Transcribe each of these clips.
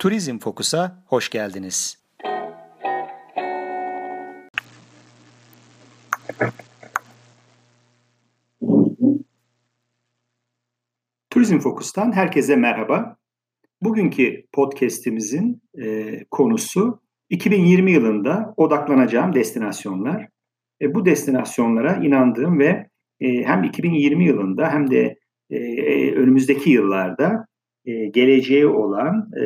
Turizm Fokus'a hoş geldiniz. Turizm Fokus'tan herkese merhaba. Bugünkü podcast'imizin e, konusu 2020 yılında odaklanacağım destinasyonlar. E, bu destinasyonlara inandığım ve e, hem 2020 yılında hem de e, e, önümüzdeki yıllarda e, geleceği olan e,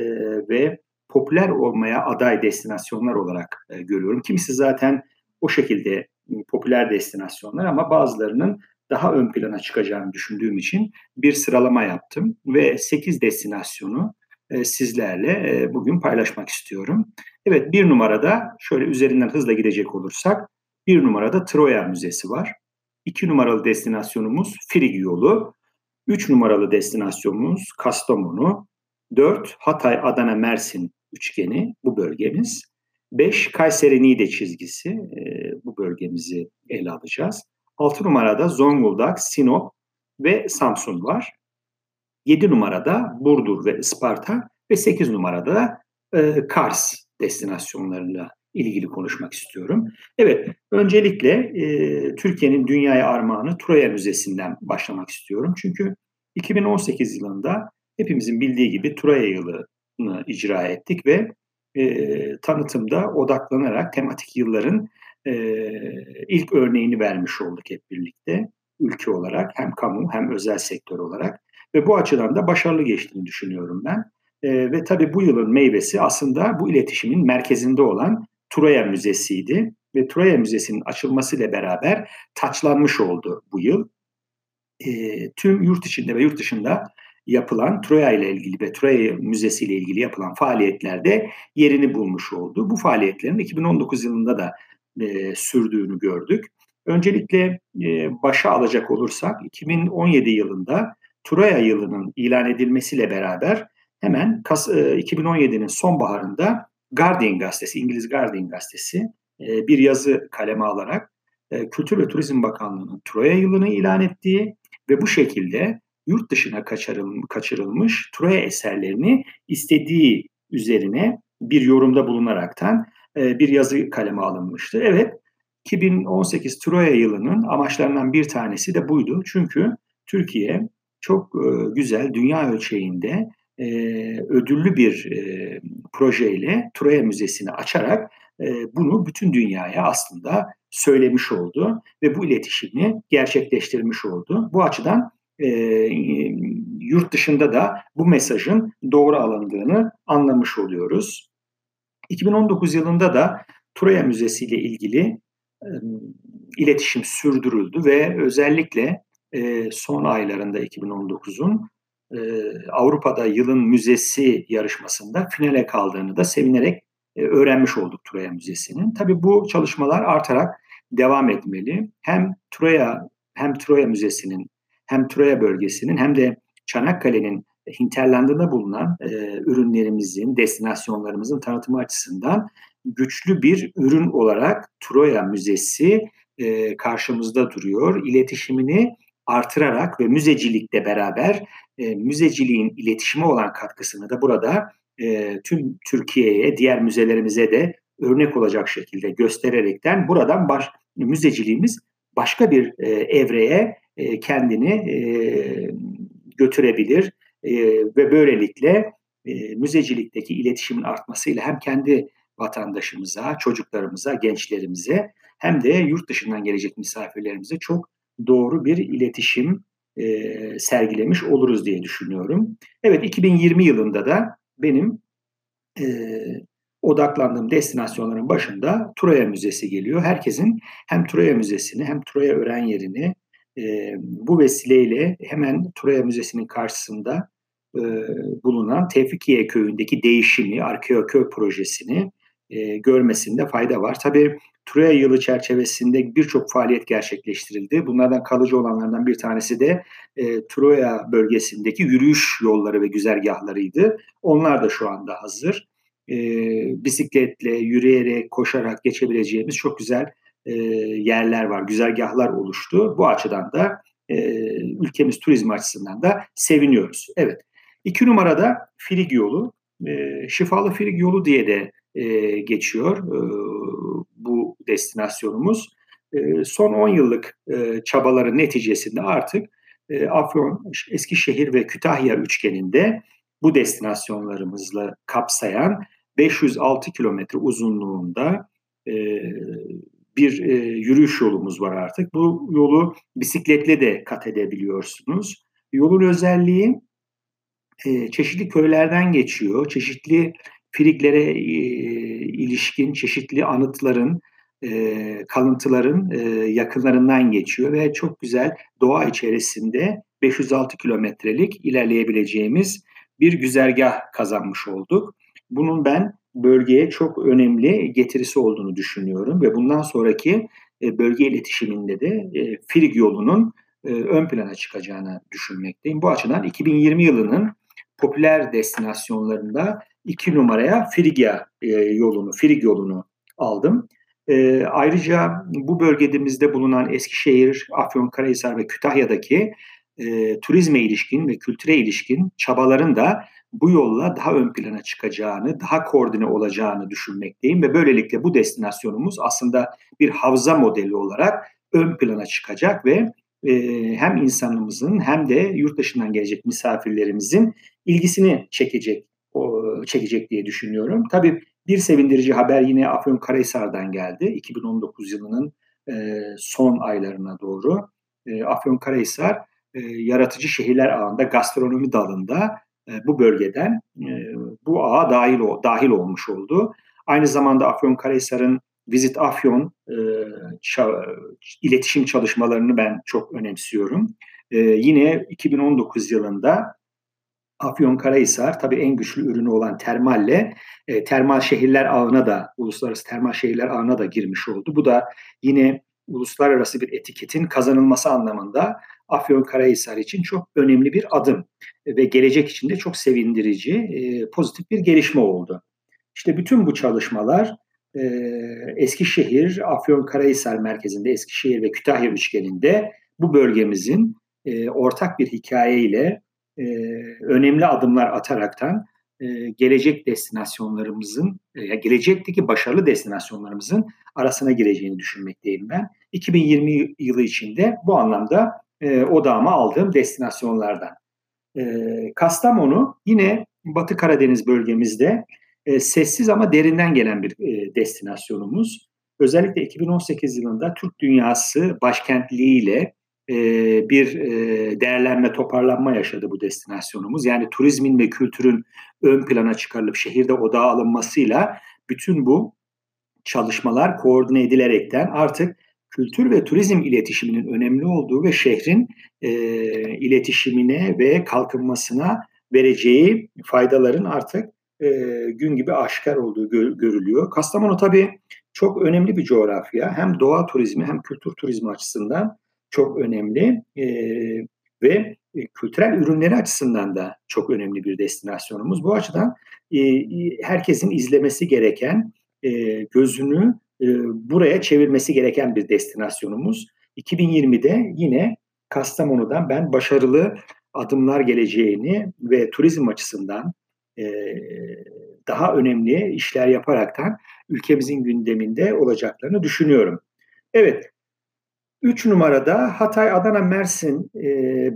ve popüler olmaya aday destinasyonlar olarak e, görüyorum. Kimisi zaten o şekilde popüler destinasyonlar ama bazılarının daha ön plana çıkacağını düşündüğüm için bir sıralama yaptım ve 8 destinasyonu e, sizlerle e, bugün paylaşmak istiyorum. Evet bir numarada şöyle üzerinden hızla gidecek olursak bir numarada Troya Müzesi var. İki numaralı destinasyonumuz Frigi yolu. Üç numaralı destinasyonumuz Kastamonu. Dört Hatay, Adana, Mersin üçgeni bu bölgemiz. Beş Kayseri Niğde çizgisi e, bu bölgemizi ele alacağız. Altı numarada Zonguldak, Sinop ve Samsun var. Yedi numarada Burdur ve Isparta ve sekiz numarada e, Kars destinasyonlarıyla ilgili konuşmak istiyorum. Evet, öncelikle e, Türkiye'nin dünyaya armağanı Troya Müzesi'nden başlamak istiyorum. Çünkü 2018 yılında hepimizin bildiği gibi Troya yılını icra ettik ve e, tanıtımda odaklanarak tematik yılların e, ilk örneğini vermiş olduk hep birlikte ülke olarak hem kamu hem özel sektör olarak ve bu açıdan da başarılı geçtiğini düşünüyorum ben. E, ve tabii bu yılın meyvesi aslında bu iletişimin merkezinde olan Troya Müzesi'ydi ve Troya Müzesi'nin açılmasıyla beraber taçlanmış oldu bu yıl. E, tüm yurt içinde ve yurt dışında yapılan Troya ile ilgili ve Troya Müzesi ile ilgili yapılan faaliyetlerde yerini bulmuş oldu. Bu faaliyetlerin 2019 yılında da e, sürdüğünü gördük. Öncelikle e, başa alacak olursak 2017 yılında Troya yılının ilan edilmesiyle beraber hemen Kas, e, 2017'nin sonbaharında Guardian gazetesi, İngiliz Guardian gazetesi e, bir yazı kaleme alarak e, Kültür ve Turizm Bakanlığı'nın Troya yılını ilan ettiği ve bu şekilde yurt dışına kaçırılmış Troya eserlerini istediği üzerine bir yorumda bulunaraktan e, bir yazı kaleme alınmıştı. Evet, 2018 Troya yılının amaçlarından bir tanesi de buydu. Çünkü Türkiye çok güzel dünya ölçeğinde e, ödüllü bir e, projeyle Troya Müzesi'ni açarak e, bunu bütün dünyaya aslında söylemiş oldu ve bu iletişimi gerçekleştirmiş oldu. Bu açıdan e, yurt dışında da bu mesajın doğru alındığını anlamış oluyoruz. 2019 yılında da Troya Müzesi ile ilgili e, iletişim sürdürüldü ve özellikle e, son aylarında 2019'un e, Avrupa'da yılın müzesi yarışmasında finale kaldığını da sevinerek e, öğrenmiş olduk Troya Müzesi'nin. Tabii bu çalışmalar artarak devam etmeli. Hem Troya hem Troya Müzesi'nin hem Troya bölgesinin hem de Çanakkale'nin hinterlandında bulunan e, ürünlerimizin, destinasyonlarımızın tanıtımı açısından güçlü bir ürün olarak Troya Müzesi e, karşımızda duruyor. İletişimini artırarak ve müzecilikle beraber e, müzeciliğin iletişime olan katkısını da burada e, tüm Türkiye'ye, diğer müzelerimize de örnek olacak şekilde göstererekten buradan baş, müzeciliğimiz başka bir e, evreye e, kendini e, götürebilir e, ve böylelikle e, müzecilikteki iletişimin artmasıyla hem kendi vatandaşımıza, çocuklarımıza, gençlerimize hem de yurt dışından gelecek misafirlerimize çok doğru bir iletişim e, sergilemiş oluruz diye düşünüyorum. Evet 2020 yılında da benim e, odaklandığım destinasyonların başında Troya Müzesi geliyor. Herkesin hem Troya Müzesi'ni hem Troya öğren yerini e, bu vesileyle hemen Troya Müzesi'nin karşısında e, bulunan Tevfikiye Köyü'ndeki değişimi, arkeoköy projesini e, görmesinde fayda var. Tabii Troya yılı çerçevesinde birçok faaliyet gerçekleştirildi. Bunlardan kalıcı olanlardan bir tanesi de e, Troya bölgesindeki yürüyüş yolları ve güzergahlarıydı. Onlar da şu anda hazır. E, bisikletle, yürüyerek, koşarak geçebileceğimiz çok güzel e, yerler var, güzergahlar oluştu. Bu açıdan da e, ülkemiz turizm açısından da seviniyoruz. Evet. İki numarada Filig yolu. e, Şifalı Frig yolu diye de e, geçiyor e, bu destinasyonumuz. E, son 10 yıllık e, çabaların neticesinde artık e, Afyon, Eskişehir ve Kütahya üçgeninde bu destinasyonlarımızla kapsayan 506 kilometre uzunluğunda e, bir e, yürüyüş yolumuz var artık. Bu yolu bisikletle de kat edebiliyorsunuz. Yolun özelliği e, çeşitli köylerden geçiyor. Çeşitli friglere e, ilişkin çeşitli anıtların, e, kalıntıların e, yakınlarından geçiyor ve çok güzel doğa içerisinde 506 kilometrelik ilerleyebileceğimiz bir güzergah kazanmış olduk. Bunun ben bölgeye çok önemli getirisi olduğunu düşünüyorum ve bundan sonraki e, bölge iletişiminde de e, Frig yolunun e, ön plana çıkacağını düşünmekteyim. Bu açıdan 2020 yılının popüler destinasyonlarında iki numaraya Frigya yolunu, Frig yolunu aldım. ayrıca bu bölgemizde bulunan Eskişehir, Afyonkarahisar ve Kütahya'daki turizme ilişkin ve kültüre ilişkin çabaların da bu yolla daha ön plana çıkacağını, daha koordine olacağını düşünmekteyim ve böylelikle bu destinasyonumuz aslında bir havza modeli olarak ön plana çıkacak ve e, hem insanımızın hem de yurt dışından gelecek misafirlerimizin ilgisini çekecek o, çekecek diye düşünüyorum. Tabii bir sevindirici haber yine Afyonkarahisar'dan geldi. 2019 yılının e, son aylarına doğru e, Afyonkarahisar e, yaratıcı şehirler ağında gastronomi dalında bu bölgeden e, bu ağa dahil dahil olmuş oldu. Aynı zamanda Afyonkarahisar'ın Visit Afyon e, iletişim çalışmalarını ben çok önemsiyorum. E, yine 2019 yılında Afyonkarahisar tabii en güçlü ürünü olan termalle e, termal şehirler ağına da uluslararası termal şehirler ağına da girmiş oldu. Bu da yine uluslararası bir etiketin kazanılması anlamında Afyonkarahisar için çok önemli bir adım ve gelecek için de çok sevindirici, e, pozitif bir gelişme oldu. İşte bütün bu çalışmalar e, Eskişehir, Afyonkarahisar merkezinde, Eskişehir ve Kütahya üçgeninde bu bölgemizin e, ortak bir hikayeyle önemli adımlar ataraktan gelecek destinasyonlarımızın, e, gelecekteki başarılı destinasyonlarımızın arasına gireceğini düşünmekteyim ben. 2020 yılı içinde bu anlamda e, odağıma aldığım destinasyonlardan. E, Kastamonu yine Batı Karadeniz bölgemizde e, sessiz ama derinden gelen bir e, destinasyonumuz. Özellikle 2018 yılında Türk Dünyası başkentliğiyle e, bir e, değerlenme, toparlanma yaşadı bu destinasyonumuz. Yani turizmin ve kültürün ön plana çıkarılıp şehirde odağa alınmasıyla bütün bu çalışmalar koordine edilerekten artık kültür ve turizm iletişiminin önemli olduğu ve şehrin e, iletişimine ve kalkınmasına vereceği faydaların artık e, gün gibi aşikar olduğu gör, görülüyor. Kastamonu tabii çok önemli bir coğrafya. Hem doğa turizmi hem kültür turizmi açısından çok önemli e, ve kültürel ürünleri açısından da çok önemli bir destinasyonumuz. Bu açıdan e, herkesin izlemesi gereken, e, gözünü buraya çevirmesi gereken bir destinasyonumuz. 2020'de yine Kastamonu'dan ben başarılı adımlar geleceğini ve turizm açısından daha önemli işler yaparaktan ülkemizin gündeminde olacaklarını düşünüyorum. Evet, üç numarada Hatay, Adana, Mersin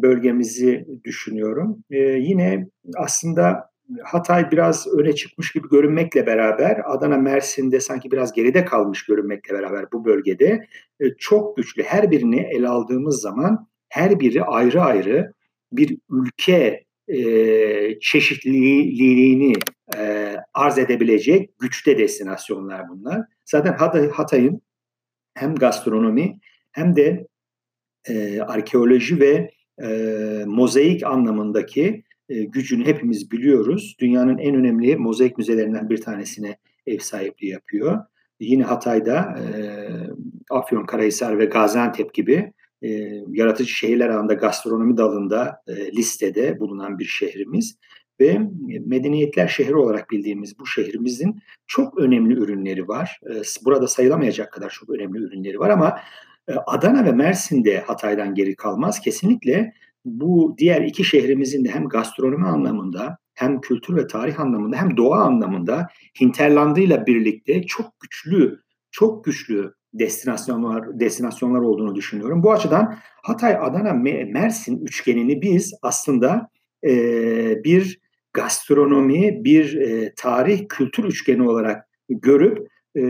bölgemizi düşünüyorum. Yine aslında Hatay biraz öne çıkmış gibi görünmekle beraber Adana Mersin'de sanki biraz geride kalmış görünmekle beraber bu bölgede e, çok güçlü her birini ele aldığımız zaman her biri ayrı ayrı bir ülke e, çeşitliliğini e, arz edebilecek güçte destinasyonlar bunlar. Zaten Hatay, Hatay'ın hem gastronomi hem de arkeoloji ve mozaik anlamındaki e, gücünü hepimiz biliyoruz. Dünyanın en önemli mozaik müzelerinden bir tanesine ev sahipliği yapıyor. Yine Hatay'da e, Afyon, Karahisar ve Gaziantep gibi e, yaratıcı şehirler ağında gastronomi dalında listede bulunan bir şehrimiz ve medeniyetler şehri olarak bildiğimiz bu şehrimizin çok önemli ürünleri var. Burada sayılamayacak kadar çok önemli ürünleri var ama Adana ve Mersin'de Hatay'dan geri kalmaz. Kesinlikle bu diğer iki şehrimizin de hem gastronomi anlamında hem kültür ve tarih anlamında hem doğa anlamında hinterlandıyla birlikte çok güçlü, çok güçlü destinasyonlar destinasyonlar olduğunu düşünüyorum. Bu açıdan Hatay, Adana, Mersin üçgenini biz aslında e, bir gastronomi, bir e, tarih, kültür üçgeni olarak görüp e,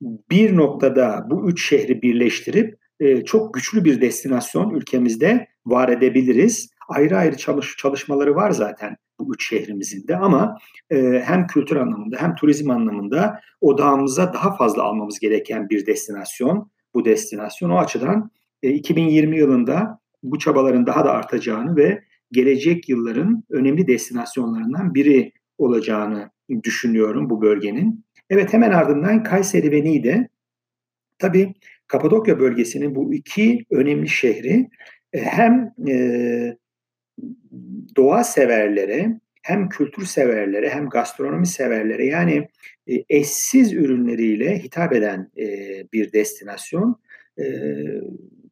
bir noktada bu üç şehri birleştirip e, çok güçlü bir destinasyon ülkemizde var edebiliriz. Ayrı ayrı çalış, çalışmaları var zaten bu üç şehrimizin de ama e, hem kültür anlamında hem turizm anlamında odağımıza daha fazla almamız gereken bir destinasyon bu destinasyon. O açıdan e, 2020 yılında bu çabaların daha da artacağını ve gelecek yılların önemli destinasyonlarından biri olacağını düşünüyorum bu bölgenin. Evet hemen ardından Kayseri ve Niğde. Tabii Kapadokya bölgesinin bu iki önemli şehri e, hem e, doğa severlere hem kültür severlere hem gastronomi severlere yani e, eşsiz ürünleriyle hitap eden bir destinasyon.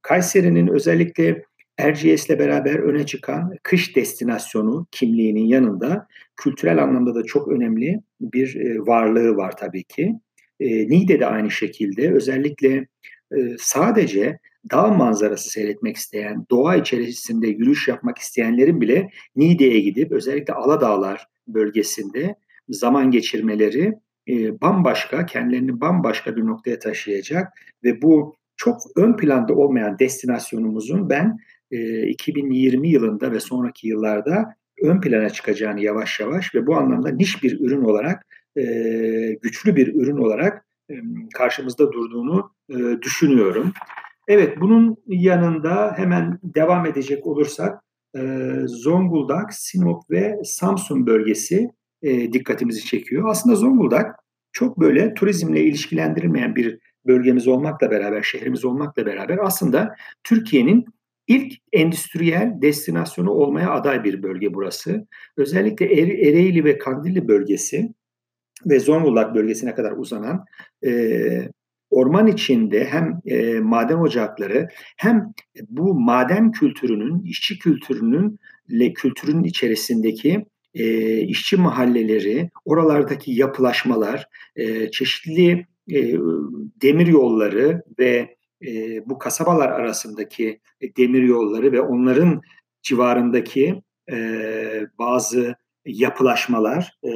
Kayseri'nin özellikle Erciyes'le beraber öne çıkan kış destinasyonu kimliğinin yanında kültürel anlamda da çok önemli bir varlığı var tabii ki. Niğde de aynı şekilde özellikle sadece dağ manzarası seyretmek isteyen, doğa içerisinde yürüyüş yapmak isteyenlerin bile Niğde'ye gidip özellikle Aladağlar bölgesinde zaman geçirmeleri e, bambaşka, kendilerini bambaşka bir noktaya taşıyacak ve bu çok ön planda olmayan destinasyonumuzun ben e, 2020 yılında ve sonraki yıllarda ön plana çıkacağını yavaş yavaş ve bu anlamda niş bir ürün olarak, e, güçlü bir ürün olarak karşımızda durduğunu e, düşünüyorum. Evet, bunun yanında hemen devam edecek olursak e, Zonguldak, Sinop ve Samsun bölgesi e, dikkatimizi çekiyor. Aslında Zonguldak çok böyle turizmle ilişkilendirilmeyen bir bölgemiz olmakla beraber, şehrimiz olmakla beraber aslında Türkiye'nin ilk endüstriyel destinasyonu olmaya aday bir bölge burası. Özellikle Ereğli ve Kandilli bölgesi ve Zonguldak bölgesine kadar uzanan e, orman içinde hem e, maden ocakları hem bu maden kültürünün, işçi kültürünün le kültürün içerisindeki e, işçi mahalleleri, oralardaki yapılaşmalar, e, çeşitli e, demir yolları ve e, bu kasabalar arasındaki demir yolları ve onların civarındaki e, bazı yapılaşmalar, e,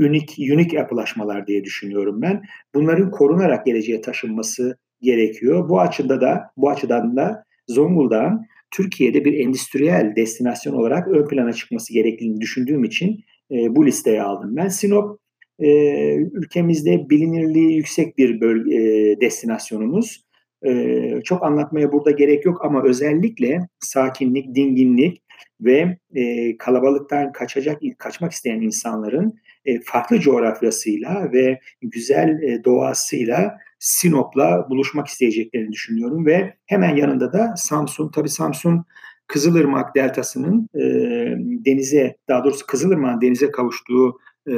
unik unik yapılaşmalar diye düşünüyorum ben. Bunların korunarak geleceğe taşınması gerekiyor. Bu açıda da bu açıdan da Zonguldak'ın Türkiye'de bir endüstriyel destinasyon olarak ön plana çıkması gerektiğini düşündüğüm için e, bu listeye aldım. Ben Sinop e, ülkemizde bilinirliği yüksek bir bölge, e, destinasyonumuz. E, çok anlatmaya burada gerek yok ama özellikle sakinlik, dinginlik ve e, kalabalıktan kaçacak, kaçmak isteyen insanların e, farklı coğrafyasıyla ve güzel e, doğasıyla Sinop'la buluşmak isteyeceklerini düşünüyorum ve hemen yanında da Samsun. Tabii Samsun Kızılırmak Deltası'nın e, denize, daha doğrusu Kızılırmak'ın denize kavuştuğu e,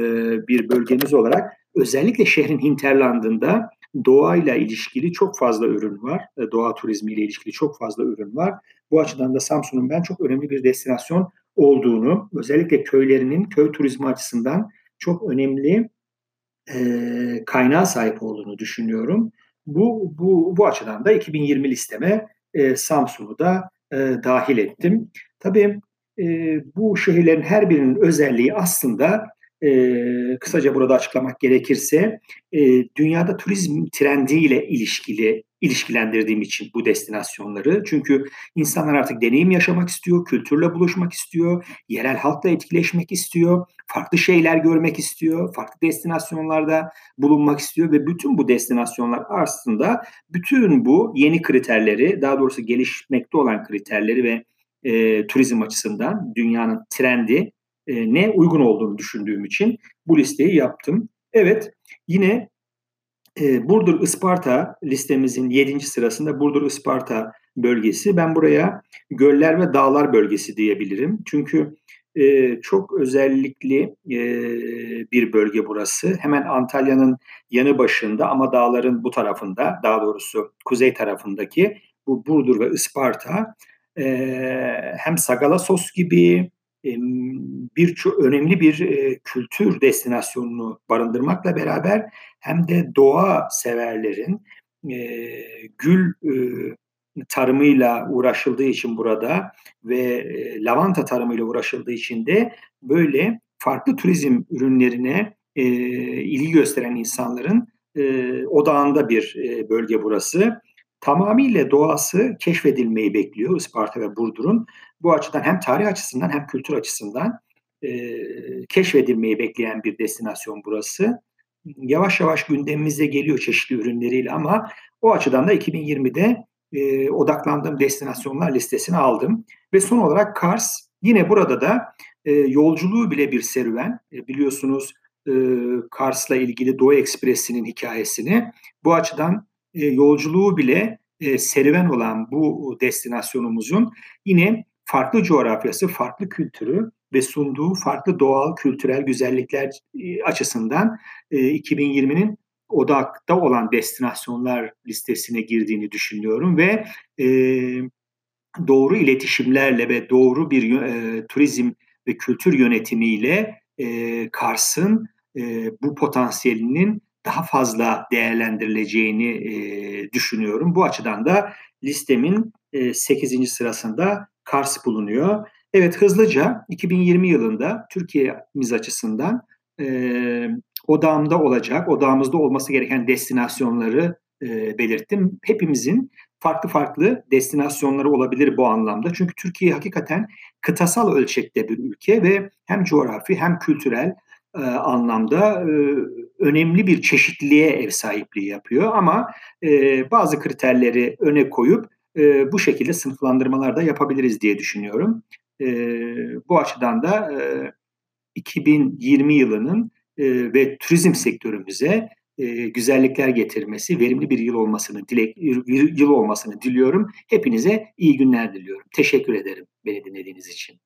bir bölgemiz olarak özellikle şehrin hinterlandında doğayla ilişkili çok fazla ürün var. E, doğa turizmiyle ilişkili çok fazla ürün var. Bu açıdan da Samsun'un ben çok önemli bir destinasyon olduğunu, özellikle köylerinin köy turizmi açısından çok önemli e, kaynağa sahip olduğunu düşünüyorum. Bu bu bu açıdan da 2020 listeme e, Samsun'u da e, dahil ettim. Tabii e, bu şehirlerin her birinin özelliği aslında e, kısaca burada açıklamak gerekirse e, dünyada turizm trendiyle ilişkili ilişkilendirdiğim için bu destinasyonları. Çünkü insanlar artık deneyim yaşamak istiyor, kültürle buluşmak istiyor, yerel halkla etkileşmek istiyor, farklı şeyler görmek istiyor, farklı destinasyonlarda bulunmak istiyor ve bütün bu destinasyonlar aslında bütün bu yeni kriterleri, daha doğrusu gelişmekte olan kriterleri ve e, turizm açısından dünyanın trendi e, ne uygun olduğunu düşündüğüm için bu listeyi yaptım. Evet yine e, Burdur Isparta listemizin 7. sırasında Burdur Isparta bölgesi. Ben buraya göller ve dağlar bölgesi diyebilirim. Çünkü e, çok özellikli e, bir bölge burası. Hemen Antalya'nın yanı başında ama dağların bu tarafında, daha doğrusu kuzey tarafındaki bu Burdur ve Isparta e, hem Sagalassos gibi birçok önemli bir kültür destinasyonunu barındırmakla beraber hem de doğa severlerin gül tarımıyla uğraşıldığı için burada ve lavanta tarımıyla uğraşıldığı için de böyle farklı turizm ürünlerine ilgi gösteren insanların odağında bir bölge burası tamamıyla doğası keşfedilmeyi bekliyor Isparta ve Burdur'un. Bu açıdan hem tarih açısından hem kültür açısından e, keşfedilmeyi bekleyen bir destinasyon burası. Yavaş yavaş gündemimize geliyor çeşitli ürünleriyle ama o açıdan da 2020'de e, odaklandığım destinasyonlar listesine aldım. Ve son olarak Kars. Yine burada da e, yolculuğu bile bir serüven. E, biliyorsunuz Kars'la ilgili Doğu Ekspresi'nin hikayesini. Bu açıdan e, yolculuğu bile e, serüven olan bu destinasyonumuzun yine farklı coğrafyası, farklı kültürü ve sunduğu farklı doğal kültürel güzellikler e, açısından e, 2020'nin odakta olan destinasyonlar listesine girdiğini düşünüyorum ve doğru iletişimlerle ve doğru bir turizm ve kültür yönetimiyle e, Kars'ın bu potansiyelinin daha fazla değerlendirileceğini e, düşünüyorum. Bu açıdan da listemin e, 8. sırasında Kars bulunuyor. Evet hızlıca 2020 yılında Türkiye'miz açısından e, odağımda olacak, odağımızda olması gereken destinasyonları e, belirttim. Hepimizin farklı farklı destinasyonları olabilir bu anlamda. Çünkü Türkiye hakikaten kıtasal ölçekte bir ülke ve hem coğrafi hem kültürel e, anlamda e, önemli bir çeşitliliğe ev sahipliği yapıyor. Ama e, bazı kriterleri öne koyup e, bu şekilde sınıflandırmalar da yapabiliriz diye düşünüyorum. E, bu açıdan da e, 2020 yılının e, ve turizm sektörümüze e, güzellikler getirmesi, verimli bir yıl olmasını dilek yıl olmasını diliyorum. Hepinize iyi günler diliyorum. Teşekkür ederim beni dinlediğiniz için.